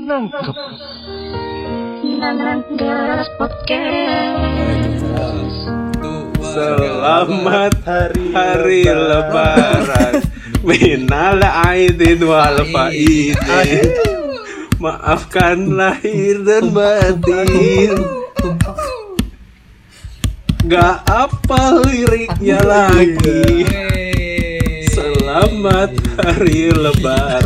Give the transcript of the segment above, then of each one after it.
Nangkep. Selamat hari hari lebaran. Minal aidin wal faidin. Maafkan lahir dan batin. Gak apa liriknya lagi. Selamat hari lebaran.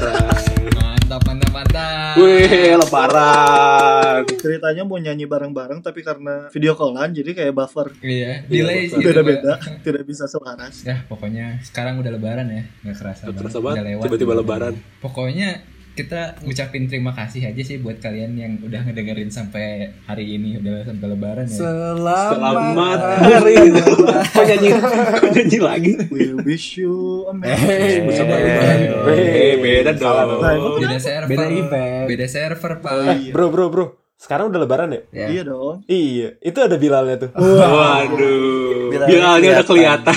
Mantap, mantap, mantap. Wih, lebaran. ceritanya mau nyanyi bareng-bareng tapi karena video callan jadi kayak buffer Iya, delay sih. beda-beda tidak bisa selaras Ya, pokoknya sekarang udah lebaran ya. Nggak kerasa Gak banget. tiba-tiba lebaran. Pokoknya kita ngucapin terima kasih aja sih buat kalian yang udah ngedengerin sampai hari ini udah sampai lebaran ya. Selamat hari lebaran. Kok nyanyi, kok nyanyi lagi? we wish you a Eh, merry Bersama eh, lebaran. Eh, beda dong. beda server. Beda event. Beda server, Pak. Bro, bro, bro. Sekarang udah lebaran ya? Ya. iya dong Iya, itu ada Bilalnya tuh. Waduh, Bilalnya Bilalnya udah kelihatan.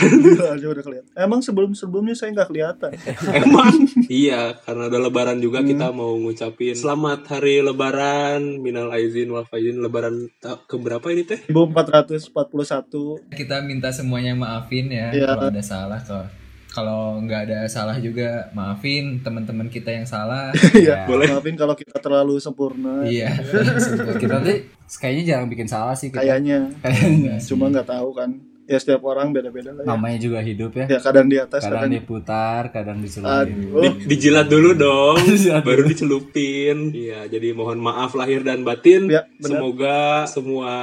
aja udah kelihatan emang sebelum-sebelumnya saya nggak kelihatan Emang? iya, karena udah lebaran juga kita mau ngucapin selamat hari lebaran, minal aizin wal faizin lebaran ta- keberapa ini teh? 1441 Kita minta semuanya maafin ya Iya. kalau ada salah kalau kalau nggak ada salah juga maafin teman-teman kita yang salah. Iya, Ya. Boleh. maafin kalau kita terlalu sempurna Iya. kita tuh kayaknya jarang bikin salah sih kita. kayaknya Kayaknya cuma nggak tahu kan ya setiap orang beda-beda lah ya. namanya juga hidup ya. ya kadang di atas Kadang kadang diputar, kadang dicelupin. Di- dijilat dulu dong, baru dicelupin. Iya, jadi mohon maaf lahir dan batin. Ya, benar. Semoga semua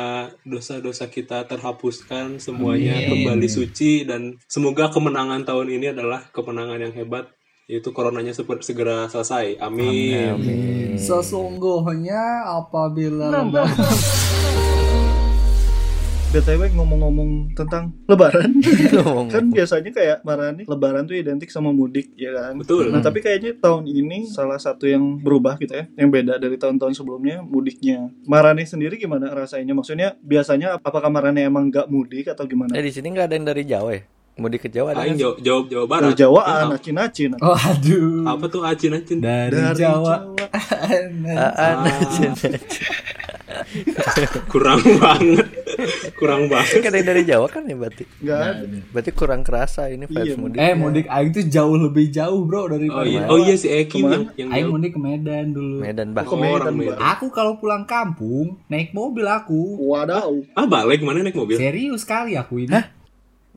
dosa-dosa kita terhapuskan, semuanya Amin. kembali suci dan semoga kemenangan tahun ini adalah kemenangan yang hebat yaitu coronanya segera selesai. Amin. Sesungguhnya apabila BTW ngomong-ngomong tentang lebaran kan biasanya kayak marani lebaran tuh identik sama mudik ya kan Betul. Nah tapi kayaknya tahun ini salah satu yang berubah gitu ya, yang beda dari tahun-tahun sebelumnya mudiknya. Marane sendiri gimana rasanya? Maksudnya biasanya apakah Marane emang nggak mudik atau gimana? Eh di sini nggak ada yang dari Jawa ya? Mudik ke Jawa ada Aing jawab, jawab Jawa Barat. Dari Jawa Ah, acin-acin. Oh aduh. apa tuh acin acin? Dari, Dari Jawa. Ah, ah, Kurang banget. Kurang banget. kan dari Jawa kan ya berarti? Nggak ada. Berarti kurang kerasa ini vibes Iya. mudik. Eh mudik aing tuh jauh lebih jauh bro dari Oh iya, oh iya si Eki yang yang Aing mudik ke Medan dulu. Medan bah. Ke Oh, Medan. Medan. Aku kalau pulang kampung naik mobil aku. Wadaw. Ah balik mana naik mobil? Serius kali aku ini.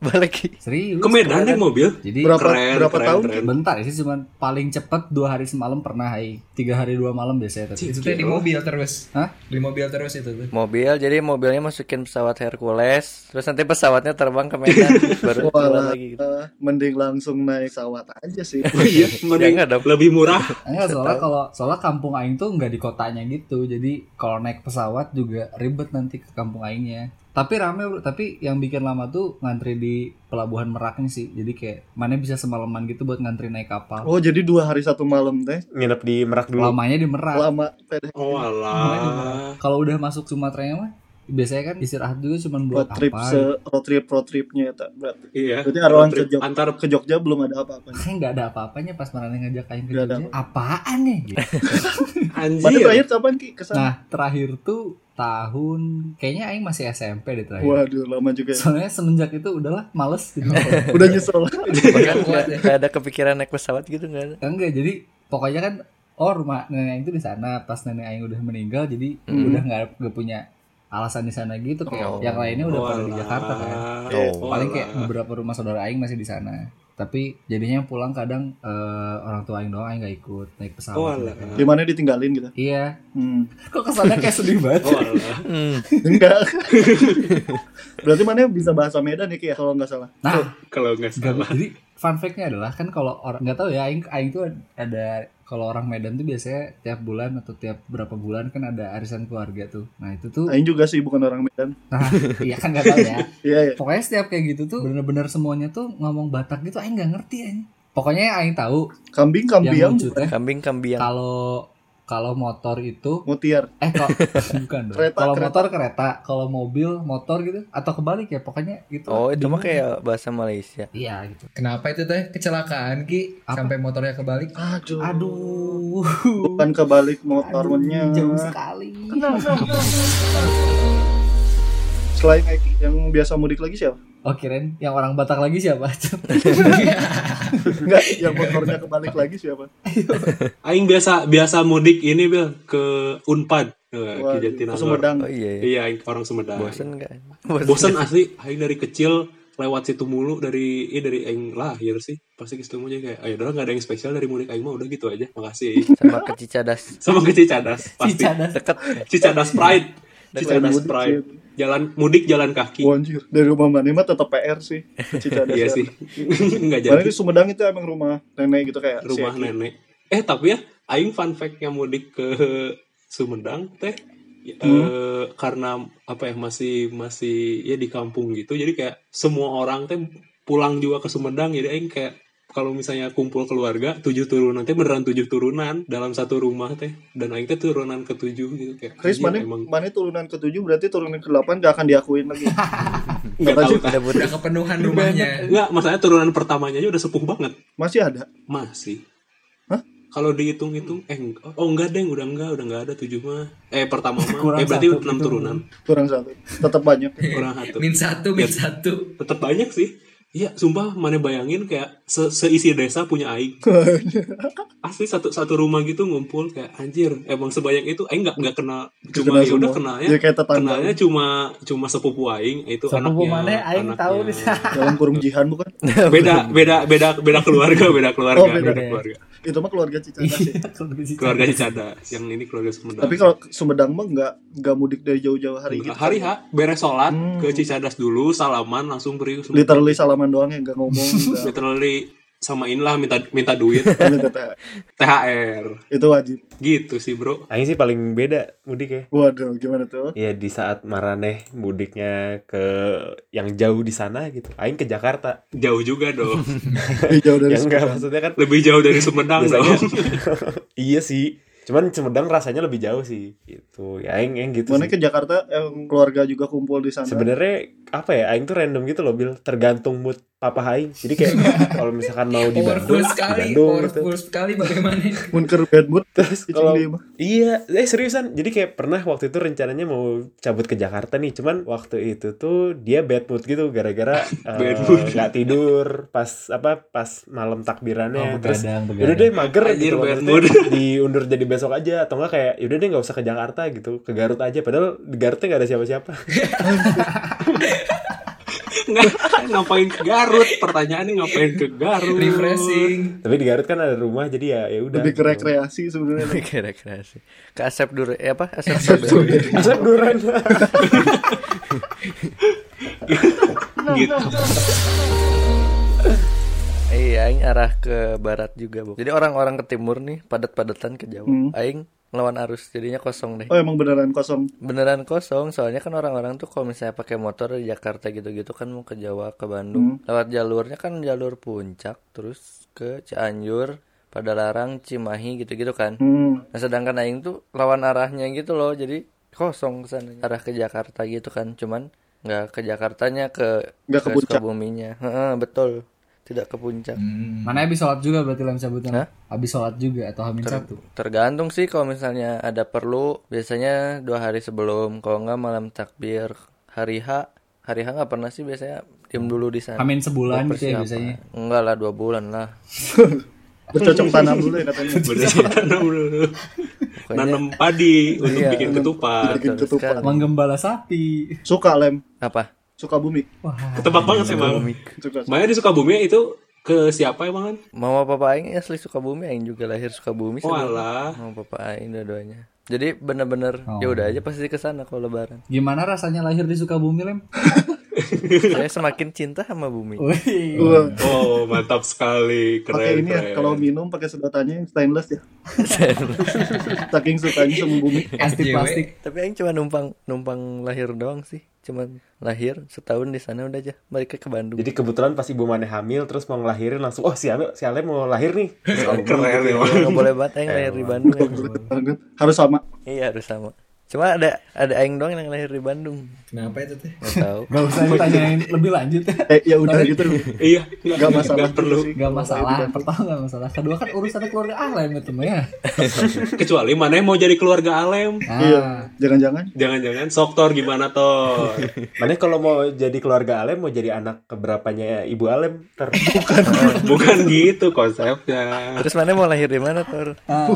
Balik. Serius. Ke Medan naik mobil? Jadi Berapa Keren, berapa keren, tahun? keren. bentar sih cuman paling cepet dua hari semalam pernah hai tiga hari dua malam biasanya tapi Itu di mobil terus. Hah? Di mobil terus itu tuh. Mobil, jadi mobilnya masukin pesawat Hercules, terus nanti pesawatnya terbang ke Medan, baru keluar lagi. Gitu. eh, mending langsung naik pesawat aja sih. Oh iya, mending dong. lebih murah. enggak soalnya kalau soalnya kampung aing tuh nggak di kotanya gitu jadi kalau naik pesawat juga ribet nanti ke kampung aingnya tapi rame bro tapi yang bikin lama tuh ngantri di pelabuhan meraknya sih jadi kayak mana bisa semalaman gitu buat ngantri naik kapal Oh jadi dua hari satu malam teh Nginep di Merak dulu. lamanya di merak lama. pede. Oh alah. kalau udah masuk Sumatera mah biasanya kan istirahat juga cuma buat Road trip apa se road trip road tripnya ya berarti. Iya. Berarti trip ke Jogja, antar ke Jogja belum ada apa-apa. Kayak nggak ada apa-apanya pas Marane ngajak aing ke Jogja. Apaan nih? Gitu. Mana anjir. terakhir kapan ki ke sana? Nah, terakhir tuh tahun kayaknya aing masih SMP deh terakhir. Waduh lama juga. ya. Soalnya semenjak itu udahlah males gitu. Udah nyesel. Bahkan nggak nggak ada kepikiran naik pesawat gitu nggak ada. Enggak, jadi pokoknya kan oh rumah nenek aing itu di sana pas nenek aing udah meninggal jadi udah nggak nggak punya alasan di sana gitu kayak Oh. yang lainnya udah pada di. Jakarta kan. Oh. Paling kayak beberapa rumah saudara aing masih di sana. Tapi jadinya pulang kadang eh, orang tua aing doang aing nggak ikut naik pesawat. Oh gitu kan. Gimana ditinggalin gitu? Iya. Hmm. Kok kesannya kayak sedih banget. Oh alah. Enggak. Berarti mana bisa bahasa Medan ya Ki ya kalau nggak salah. Nah, Kalau nggak Gak, salah. jadi fun fact-nya adalah kan kalau orang nggak tahu ya aing aing tuh ada kalau orang Medan tuh biasanya tiap bulan atau tiap berapa bulan kan ada arisan keluarga tuh. Nah, itu tuh Aing juga sih bukan orang Medan. nah iya kan nggak tahu ya. Iya ya. Pokoknya setiap kayak gitu tuh bener-bener semuanya tuh ngomong Batak gitu aing nggak ngerti aing. Pokoknya yang aing tahu Kambing yang kambiang. lucu teh Kambing kambiang. kalau kalau motor itu Mutiar. eh kok bukan dong. Kereta, Kalau kereta. motor kereta, kalau mobil motor gitu atau kebalik ya pokoknya gitu. Oh, itu mah kayak bahasa Malaysia. Iya gitu. Kenapa itu teh kecelakaan Ki Apa? sampai motornya kebalik? Aduh. Aduh. Bukan kebalik motornya. Jauh sekali. Selain Eki, yang biasa mudik lagi siapa? Oh kirain yang orang Batak lagi siapa? Enggak, yang motornya kebalik lagi siapa? Aing biasa biasa mudik ini Bil ke Unpad. Wah, Jatinangor. Sumedang. Oh iya. iya. Iya, Aing orang Sumedang. Bosen kan? Bosan asli. Aing dari kecil lewat situ mulu dari ini dari Aing lahir sih. Pasti ke situ mulu aja kayak, ayo udah nggak ada yang spesial dari mudik Aing mah udah gitu aja. Makasih. Sama ke Cicadas. Sama ke Cicadas. Pasti. Cicadas. Deket. Cicadas Pride. Cicadas Mudik, Pride. sih. Jalan mudik jalan kaki. Wanjir, dari rumah mana mah tetap PR sih. Cicadas. Iya ya. sih. Enggak jadi di Sumedang itu emang rumah nenek gitu kayak si rumah Eki. nenek. Eh tapi ya aing fun fact-nya mudik ke Sumedang teh eh, Hmm. karena apa ya masih masih ya di kampung gitu. Jadi kayak semua orang teh pulang juga ke Sumedang jadi aing kayak kalau misalnya kumpul keluarga tujuh turunan teh beneran tujuh turunan dalam satu rumah teh dan aing teh turunan ke tujuh gitu kayak Chris anjir, mana emang mana turunan ke tujuh berarti turunan ke delapan gak akan diakuin lagi. nggak tahu Udah Udah kepenuhan rumahnya. Enggak, masalahnya turunan pertamanya aja udah sepuh banget. Masih ada. Masih. Hah? Kalau dihitung-hitung, eh eng- oh enggak deng, udah enggak, udah enggak ada tujuh mah. Eh pertama mah, Kurang eh berarti enam gitu. turunan, Kurang satu. Tetap banyak. kurang satu. Min satu, min satu. Tetap banyak sih. Iya, sumpah mana bayangin kayak se- seisi desa punya aing. Asli satu satu rumah gitu ngumpul kayak anjir, emang sebanyak itu aing enggak enggak kenal cuma ya udah kenalnya. Ya kayak tetangga. Kenalnya cuma cuma sepupu aing itu Sepupu anaknya. mana aing anaknya- tahu nih. Dalam kurung jihan bukan? beda beda beda beda keluarga, beda keluarga, Oh, beda. beda keluarga. Itu mah keluarga Cicadas ya. Keluarga Cicadas, yang ini keluarga Sumedang. Tapi kalau Sumedang mah nggak nggak mudik dari jauh-jauh hari gitu. hari H beres sholat Hmm. ke Cicadas dulu salaman langsung pergi ke Sumedang. Literally salaman doang ya nggak ngomong. literally sama inilah minta minta duit. THR Itu wajib. gitu sih bro Aing sih paling beda mudik ya. Waduh, gimana tuh? Ya di saat Maraneh mudiknya ke yang jauh di sana gitu. Aing ke Jakarta. jauh juga dong Ih, jauh dari ya enggak Sumedang. maksudnya kan lebih jauh dari Sumedang dong iya sih. Cuman Sumedang rasanya lebih jauh sih. Gitu. Ya aing aing gitu Mana sih. ke Jakarta yang keluarga juga kumpul di sana. Sebenarnya apa ya? Aing tuh random gitu loh, Bil. Tergantung mood papa aing. Jadi kayak kalau misalkan mau di Bandung, Powerful di sekali, Bandung gitu. sekali bagaimana? Mun ke bad mood Terus kalau iya, eh seriusan. Jadi kayak pernah waktu itu rencananya mau cabut ke Jakarta nih, cuman waktu itu tuh dia bad mood gitu gara-gara eh, Bad mood. nggak tidur pas apa pas malam takbirannya. Oh, Terus begadang, Yaudah deh mager Anjir, gitu bad maksudnya diundur jadi besok aja atau enggak kayak yaudah deh nggak usah ke Jakarta gitu ke Garut aja padahal di Garutnya nggak ada siapa-siapa Nggak, ngapain ke Garut pertanyaannya ngapain ke Garut Refreshing. tapi di Garut kan ada rumah jadi ya ya udah Lebih ke gitu. rekreasi sebenarnya. Kira-kira sih. Ke Asep Dur eh apa? Asep Dur. Asap duren gitu Iya, aing arah ke barat juga, Bu. Jadi orang-orang ke timur nih padat-padatan ke Jawa. Hmm. Aing ngelawan arus, jadinya kosong deh. Oh emang beneran kosong. Beneran kosong, soalnya kan orang-orang tuh kalau misalnya pakai motor di Jakarta gitu-gitu kan mau ke Jawa, ke Bandung. Lewat jalurnya kan jalur puncak, terus ke Cianjur, Padalarang, Cimahi gitu-gitu kan. Hmm. Nah, sedangkan aing tuh lawan arahnya gitu loh. Jadi kosong ke sana arah ke Jakarta gitu kan. Cuman nggak ke Jakartanya ke Nggak ke. Sukabuminya. Heeh, betul. Tidak ke puncak. Hmm. Mana habis sholat juga berarti lem sabutnya? Hah? Habis sholat juga atau hamin satu? Tergantung sih kalau misalnya ada perlu biasanya dua hari sebelum kalau nggak malam takbir hari H hari H nggak pernah sih biasanya diem dulu di sana Hamin sebulan gitu ya biasanya. enggak lah dua bulan lah Bercocok tanam dulu ya katanya. bener tanam dulu Pokoknya- nanam padi untuk Iya. bikin ketupat Bikin Betul ketupat. Menggembala sapi. Suka lem. apa Suka bumi. Wah. ketebak banget emang Suka. Maya di Sukabumi itu ke siapa emang kan mama papa aing asli Sukabumi aing juga lahir Sukabumi oh alah mama papa aing dua-duanya jadi bener-bener Oh. ya udah aja pasti ke sana kalau lebaran Gimana rasanya lahir di Sukabumi lem? saya semakin cinta sama bumi Wih. Wah, oh mantap sekali keren pakai ini ya keren. kalau minum pakai sedotannya yang stainless ya. Saking sukanya sama bumi. Plastik SJW. plastik. tapi aing cuma numpang numpang lahir doang sih cuman lahir setahun di sana udah aja balik ke Bandung Jadi kebetulan pas ibu mana hamil terus mau ngelahirin langsung oh si Ale si Ale mau lahir nih. keren ya Iya, nggak boleh banget aing lahir di Bandung Banget. Harus sama. iya harus sama cuma ada ada aing doang yang lahir di Bandung Kenapa itu teh? nggak tahu Gak usah ditanyain lebih lanjut ya. Eh ya udah gitu. iya Gak masalah perlu sih. Gak masalah. Pertama gak masalah. Kedua kan urusan keluarga Alem itu mah ya. kecuali mana yang mau jadi keluarga Alem Iya. Ah, Jangan-jangan jangan-jangan Soktor gimana Tor Mana kalau mau jadi keluarga Alem mau jadi anak keberapanya ibu Alem ter bukan gitu konsepnya terus mana mau lahir di mana Tor ah.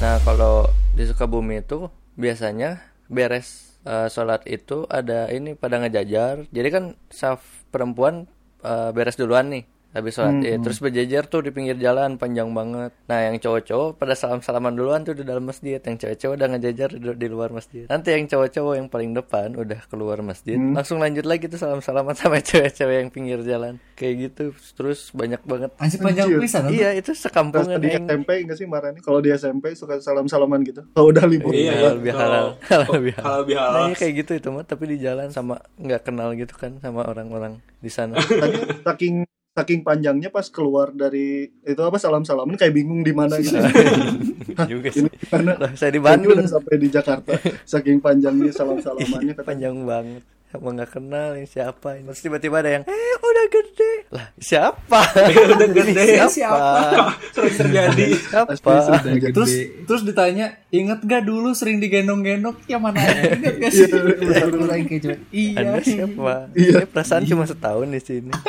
Nah kalau di Sukabumi itu biasanya beres eh, sholat itu ada ini pada ngejajar. Jadi kan saf perempuan eh, beres duluan nih habis sholat id. Terus berjajar tuh di pinggir jalan panjang banget. Nah yang cowok-cowok pada salam-salaman duluan tuh di dalam masjid. Yang cewek-cewek udah ngejajar di, di luar masjid. Nanti yang cowok-cowok yang paling depan udah keluar masjid. Langsung lanjut lagi tuh salam-salaman sama cewek-cewek yang pinggir jalan. Kayak gitu. Terus banyak banget. Anjir panjang pisan. Iya itu sekampungan di yang SMP enggak sih marahnya? Kalau di SMP suka salam-salaman gitu. Kalau udah libur. Iya, lebih halal. Oh, lebih halal. halal bihalal. Nah, iya kayak gitu itu mah, tapi di jalan sama nggak kenal gitu kan sama orang-orang di sana. Tadi saking saking panjangnya pas keluar dari itu apa salam-salaman kayak bingung di mana gitu. juga sih. Karena saya di Bandung sampai di Jakarta. Saking panjangnya salam-salamannya kata panjang banget. Emang nggak kenal ini siapa ini. Terus tiba-tiba ada yang, eh udah gede. Lah siapa? udah gede siapa? sering terjadi Siapa? Terus terus ditanya, inget gak dulu sering digendong-gendong? Ya mana ada? Ingat gak sih? Kayak cuman, iya. Anda siapa? Iya. Ini perasaan cuma setahun di sini.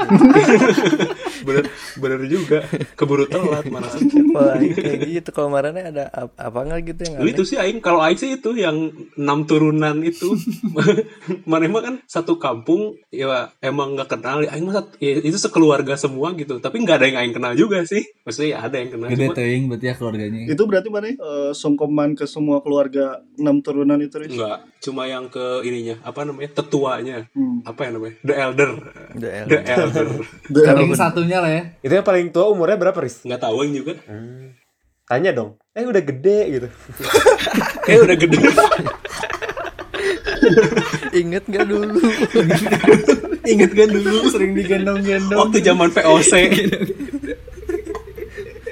bener bener juga keburu telat mana sih Wah, kayak gitu. Kalau marahnya ada ap- apa nggak gitu yang aneh? itu sih aing kalau aing sih itu yang enam turunan itu mana emang kan satu kampung ya emang nggak kenal aing mah ya, itu sekeluarga semua gitu tapi nggak ada yang aing kenal juga sih maksudnya ya ada yang kenal Gede cuma teuing berarti ya keluarganya. Itu berarti mana eh, sungkeman ke semua keluarga enam turunan itu Riz? nggak cuma yang ke ininya apa namanya tetuanya Hmm. apa yang namanya the elder The the elder Paling satunya lah ya. itu yang paling tua umurnya berapa Riz? nggak tahu aing juga Tanya dong. Eh udah gede gitu. kayak udah gede Ingat nggak dulu? Ingat kan dulu sering digendong-gendong. waktu zaman VOC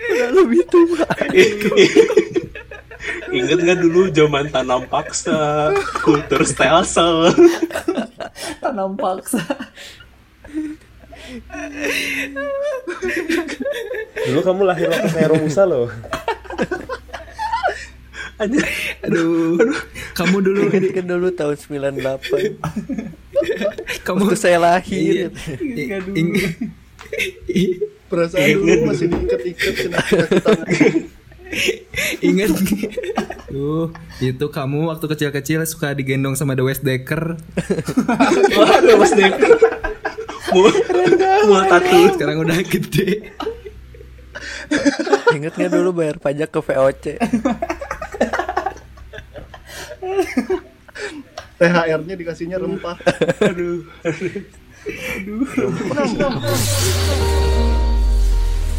Udah lebih tua. Ingat nggak dulu zaman tanam paksa, kultur stelsel. Tanam paksa. Dulu kamu lahir waktu saya Romusa loh. Aduh, kamu dulu Ingat kan dulu tahun 98 kamu Waktu saya lahir Iya. Ing- i- Perasaan dulu masih diikat-ikat. Ingat Tuh, itu kamu waktu kecil-kecil suka digendong sama The West Decker. Waduh, Mas Dekker. Mual, mual tatu. Sekarang udah gede. Ingat nggak dulu bayar pajak ke VOC THR-nya dikasihnya rempah. Aduh.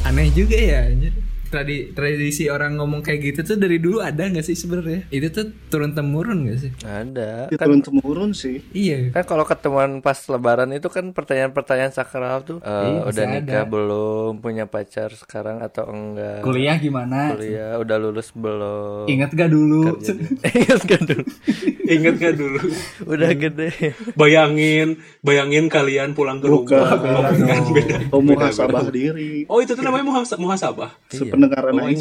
Aneh juga ya. anjir. Tradi tradisi orang ngomong kayak gitu tuh dari dulu ada nggak sih sebenarnya? Itu tuh turun temurun gak sih? Ada Itu kan turun temurun sih. Iya. kan kalau ketemuan pas lebaran itu kan pertanyaan-pertanyaan sakral tuh Iya, udah nikah ada. belum punya pacar sekarang atau enggak Kuliah gimana? kuliah udah lulus belum Ingat gak dulu? Ingat gak dulu Ingat gak dulu? udah gede Bayangin, bayangin kalian pulang ke rumah. Oh, bukan, beda. Oh, muhasabah diri. Oh, itu tuh namanya muhasa- muhasabah. Sependengaran Oh, aing.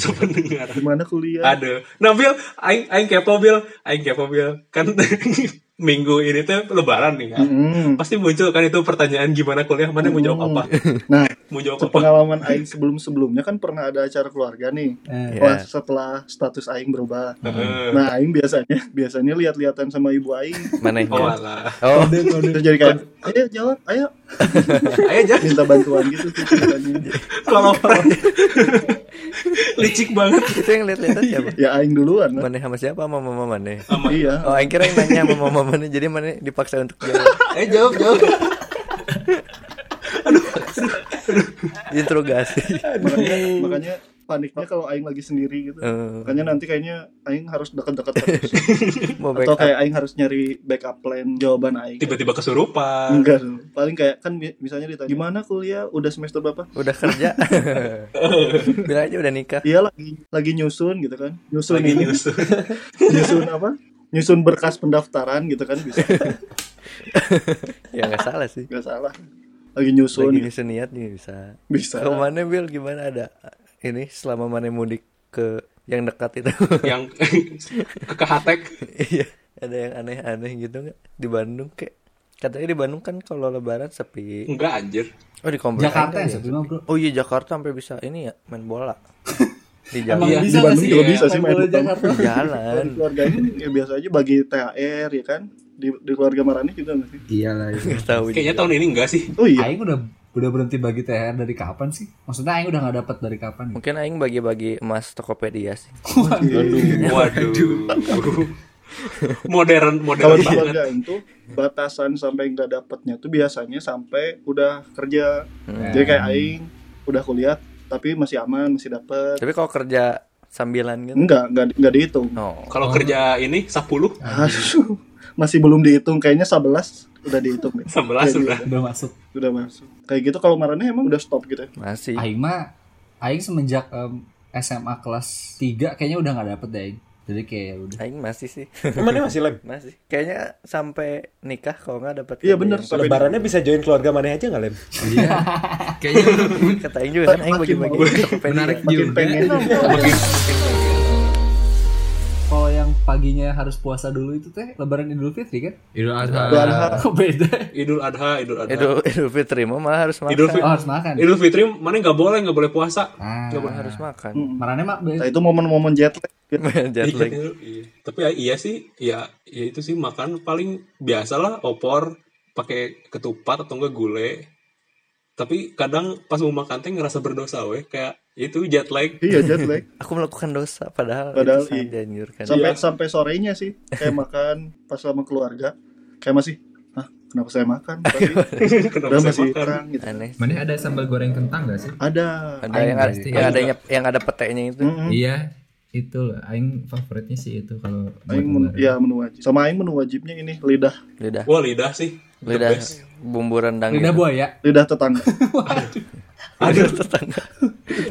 Sependengaran. Gimana kuliah? Ada. Nah, Bil, aing aing kepo, Bil. Aing kepo, Bil. Kan minggu ini tuh lebaran nih kan. Mm. Pasti muncul kan itu pertanyaan gimana kuliah, mana mau jawab apa? Nah, Jawab apa? pengalaman aing sebelum-sebelumnya kan pernah ada acara keluarga nih. Eh, Wah, Iya. setelah status aing berubah. Heeh. Nah, aing biasanya biasanya lihat-lihatan sama ibu aing. mana Oh, yang alah. oh Terus jadi kayak, ayo jawab, ayo Ayo jangan minta bantuan gitu sih kalau licik banget. itu yang lihat-lihat siapa Ya aing duluan lah. mana sama siapa sama mama mana Iya. oh yang kira yang nanya sama mama mana jadi mana dipaksa untuk jawab Ayo jawab, jawab. interogasi Makanya, makanya paniknya kalau aing lagi sendiri gitu. Eh, Makanya nanti kayaknya aing harus deket-deket terus. mau Atau kayak aing harus nyari backup plan jawaban aing. tiba-tiba kesurupan Enggak. Paling kayak kan mi- misalnya ditanya gimana kuliah udah semester berapa? udah kerja bilang aja udah nikah Iya lagi lagi nyusun gitu kan. Nyusun lagi ini nyusun nyusun apa? Nyusun berkas pendaftaran gitu kan bisa. ya nggak salah sih Enggak salah. Lagi nyusun. Lagi nyusun niat nih bisa. Bisa. Kalau mana Bill gimana ada ini selama mana mudik ke yang dekat itu? Yang ke kehatek iya ada yang aneh-aneh gitu nggak? Di Bandung kayak katanya di Bandung kan kalau Lebaran sepi. Enggak anjir. Oh di komplek Jakarta ya sepi mah bro. Oh iya Jakarta sampai bisa ini ya main bola. Di Emang jalan. Di bisa Bandung juga sih bisa sih main bola. Jakarta jalan. Di keluarga ini ya biasa aja bagi THR ya kan. Di, di keluarga Marani juga nggak sih? Iyalah itu. nggak tahu kayaknya tahun ini enggak sih Oh iya. Aing udah udah berhenti bagi THR dari kapan sih? Maksudnya Aing udah nggak dapat dari kapan? mungkin Aing bagi-bagi emas Tokopedia sih waduh modern Kalau modern di banget keluarga itu batasan sampai nggak dapatnya tuh biasanya sampai udah kerja. Hmm. Jadi kayak aing udah kuliah tapi masih aman, masih dapet. tapi kalau kerja sambilan gitu Enggak, enggak enggak dihitung. oh kalau kerja ini 10 Aduh, masih belum dihitung kayaknya 11 udah dihitung deh. 11 Kayak sudah gitu. Udah masuk. Udah masuk. Kayak gitu kalau Marani emang udah stop gitu ya. masih Aing mah Aing semenjak em, SMA kelas 3 kayaknya udah nggak dapet deh Aing. Jadi kayak ya udah. Aing masih sih Emangnya masih lem? masih kayaknya sampai nikah kalau nggak dapat Iya kerja bener yang- sampai Lebarannya bisa join keluarga mana aja nggak lem? Iya. Kayaknya kata Aing juga kan Aing Makin bagi-bagi menarik makin juga. pengen. Paginya harus puasa dulu itu teh Lebaran Idul Fitri kan? Idul Adha. Idul Adha. Kok beda? Idul Adha Idul Adha Idul Idul Fitri mah malah harus makan Idul Fitri Oh harus makan. Idul Fitri mana nggak boleh nggak boleh puasa Ah, Nggak boleh harus makan Mm. Marane mak Nah, itu momen-momen jet lag. jet lag Iya, iya. Tapi ya, iya sih, ya, ya itu sih makan paling biasa lah opor pakai ketupat atau enggak gulai. Tapi kadang pas mau makan teh ngerasa berdosa weh kayak itu jet lag. Iya jet lag. aku melakukan dosa padahal, Padahal itu iya. dianjurkan Sampai Iya. sampai sorenya sih kayak makan pas sama keluarga. Kayak masih Hah, kenapa saya makan? Tapi Kenapa saya masih makan? kurang gitu. aneh Mana ada sambal goreng kentang gak sih? Ada. ada yang ada pasti. yang ada yang ada petenya itu. Iya. Itu loh, aing favoritnya sih itu kalau Aing menu, ya menu wajib. Sama aing menu wajibnya ini lidah, lidah Wah lidah sih. lidah bumbu rendang Lidah gitu. buaya. lidah tetangga. Lidah tetangga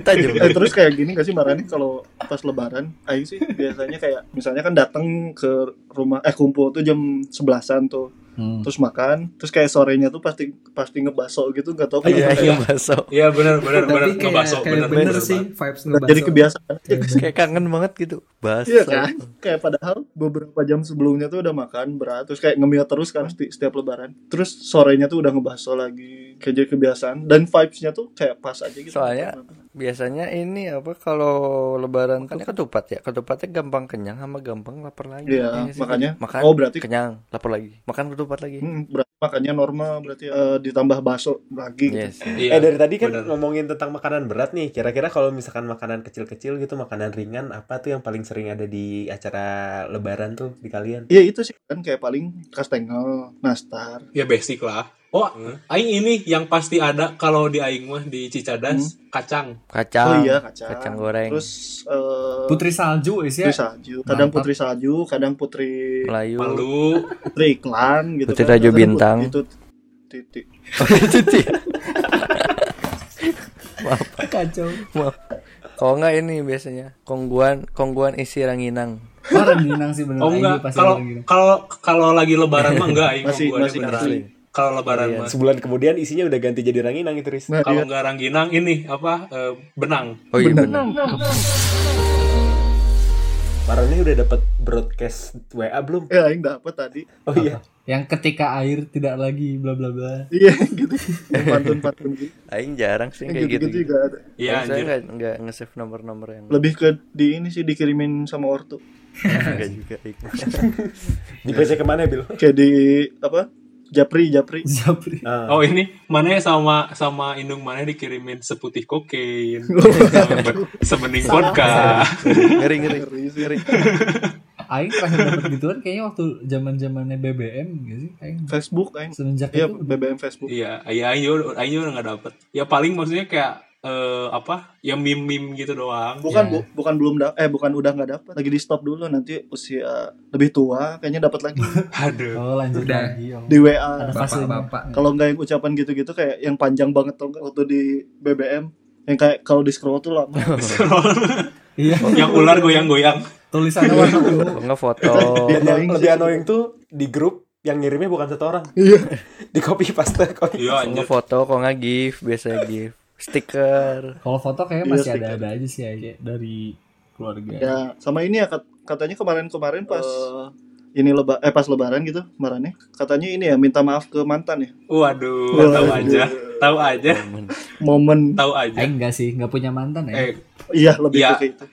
tajam eh terus kayak gini gak sih Marani kalau pas lebaran Aing sih biasanya kayak misalnya kan datang ke rumah eh kumpul tuh jam sebelasan tuh Hmm. terus makan terus kayak sorenya tuh pasti pasti ngebaso gitu nggak tahu iya kenapa iya kayak, baso Iya benar benar benar kayak, ngebaso benar bener, benar sih vibes ngebaso. jadi kebiasaan. Kayak kangen banget gitu baso. Iya kan? Kayak padahal beberapa jam sebelumnya tuh udah makan berat terus kayak ngemil terus kan seti- setiap lebaran. Terus sorenya tuh udah ngebaso lagi kayak jadi kebiasaan. Dan vibesnya tuh kayak pas aja gitu. Soalnya biasanya ini apa kalau lebaran kan ketupat ya ketupatnya gampang kenyang sama gampang lapar lagi Iya, Iya makanya- makan oh, berarti- kenyang lapar lagi makan ketupat lagi Hmm, berarti makannya normal berarti eh, ditambah baso lagi gitu. yes Iya, eh dari tadi kan benar. ngomongin tentang makanan berat nih. Kira-kira kalau misalkan makanan kecil-kecil gitu, makanan ringan, apa tuh yang paling sering ada di acara Lebaran tuh di kalian? Iya itu sih kan kayak paling kastengel, nastar. Ya basic lah. Oh, aing ini yang pasti ada kalau di aing mah di Cicadas kacang. kacang oh iya kacang. kacang goreng Terus eh, Putri salju is ya. putri salju. Kadang Mantap. putri salju, kadang putri Melayu Malu. putri iklan gitu. Putri kan. Kadang Bintang. Itu titik. Kacau. Maaf. kalau enggak ini biasanya kongguan kongguan isi ranginang Oh rengginang sih bener. Oh enggak, kalau kalau kalau lagi lebaran mah enggak aing Masih- masih asli. Kalau lebaran Iya. mah Sebulan kemudian isinya udah ganti jadi ranginang itu, Riz. Nah, kalau iya. enggak rangginang ini apa eh, benang. oh iya benar Marani udah dapat broadcast WA belum? Ya aing dapet tadi. Oh iya. Yang ketika air tidak lagi bla bla bla. Iya gitu. Pantun-pantun gitu. aing jarang sih Yang kayak gitu, gitu-gitu juga ada. Iya saya anjir. enggak enggak nge-save nomor-nomor yang Lebih ke di ini sih dikirimin sama ortu. enggak juga Aing. Di PC ke mana, Bil? Kayak di apa? Japri, Japri. Japri. Ah. Oh ini mana sama sama indung mana dikirimin seputih kokain, sebening vodka. ngeri ngeri Ngeri Aing terakhir dapat gituan kayaknya waktu zaman zamannya BBM gitu sih. Aing Facebook aing. semenjak Iya, itu BBM Facebook. Iya, iya aing juga aing udah nggak dapet. Ya paling maksudnya kayak eh apa ya meme meme gitu doang Bukan Iya. bu, bukan belum da eh bukan udah nggak dapat. Lagi di stop dulu nanti usia lebih tua kayaknya dapat lagi aduh Oh lanjut Udah. lagi. Om. di WA. Ada fasenya. Bapak-bapak. Kalau nggak yang ucapan gitu-gitu kayak yang panjang banget tuh waktu di BBM yang kayak kalau di scroll tuh lama. Iya. yang ular goyang-goyang Tulisannya warna nggak foto Iya. yang Annoying lebih annoying tuh di grup yang ngirimnya bukan satu orang Iya. di copy paste kok iya Kok nggak foto kok nggak gif biasa gif stiker. Kalau foto kayaknya Iya, masih ada-ada aja sih ya dari keluarga. Ya, sama ini ya kat- katanya kemarin-kemarin pas ini leba eh pas lebaran gitu kemarinnya. Katanya ini ya minta maaf ke mantan ya. Waduh Waduh. tahu aja. Tahu aja. Momen. Tahu aja. Eh enggak sih, enggak punya mantan ya. eh. Iya lebih Iya. ke kayak itu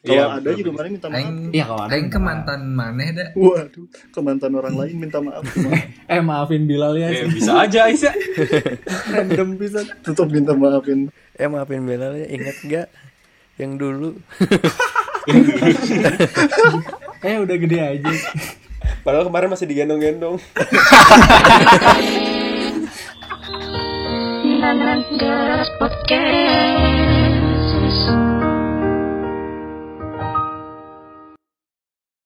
kalau iya, ada juga kemarin minta maaf Aing, Iya, kalau ada aing ke maaf. mantan maneh dah. waduh ke mantan orang lain minta maaf Eh maafin Bilal ya. Eh, bisa aja Aisyah Random bisa. tetap minta maafin eh maafin Bella ya inget nggak yang dulu Eh udah gede aja. padahal kemarin masih digendong-gendong Podcast.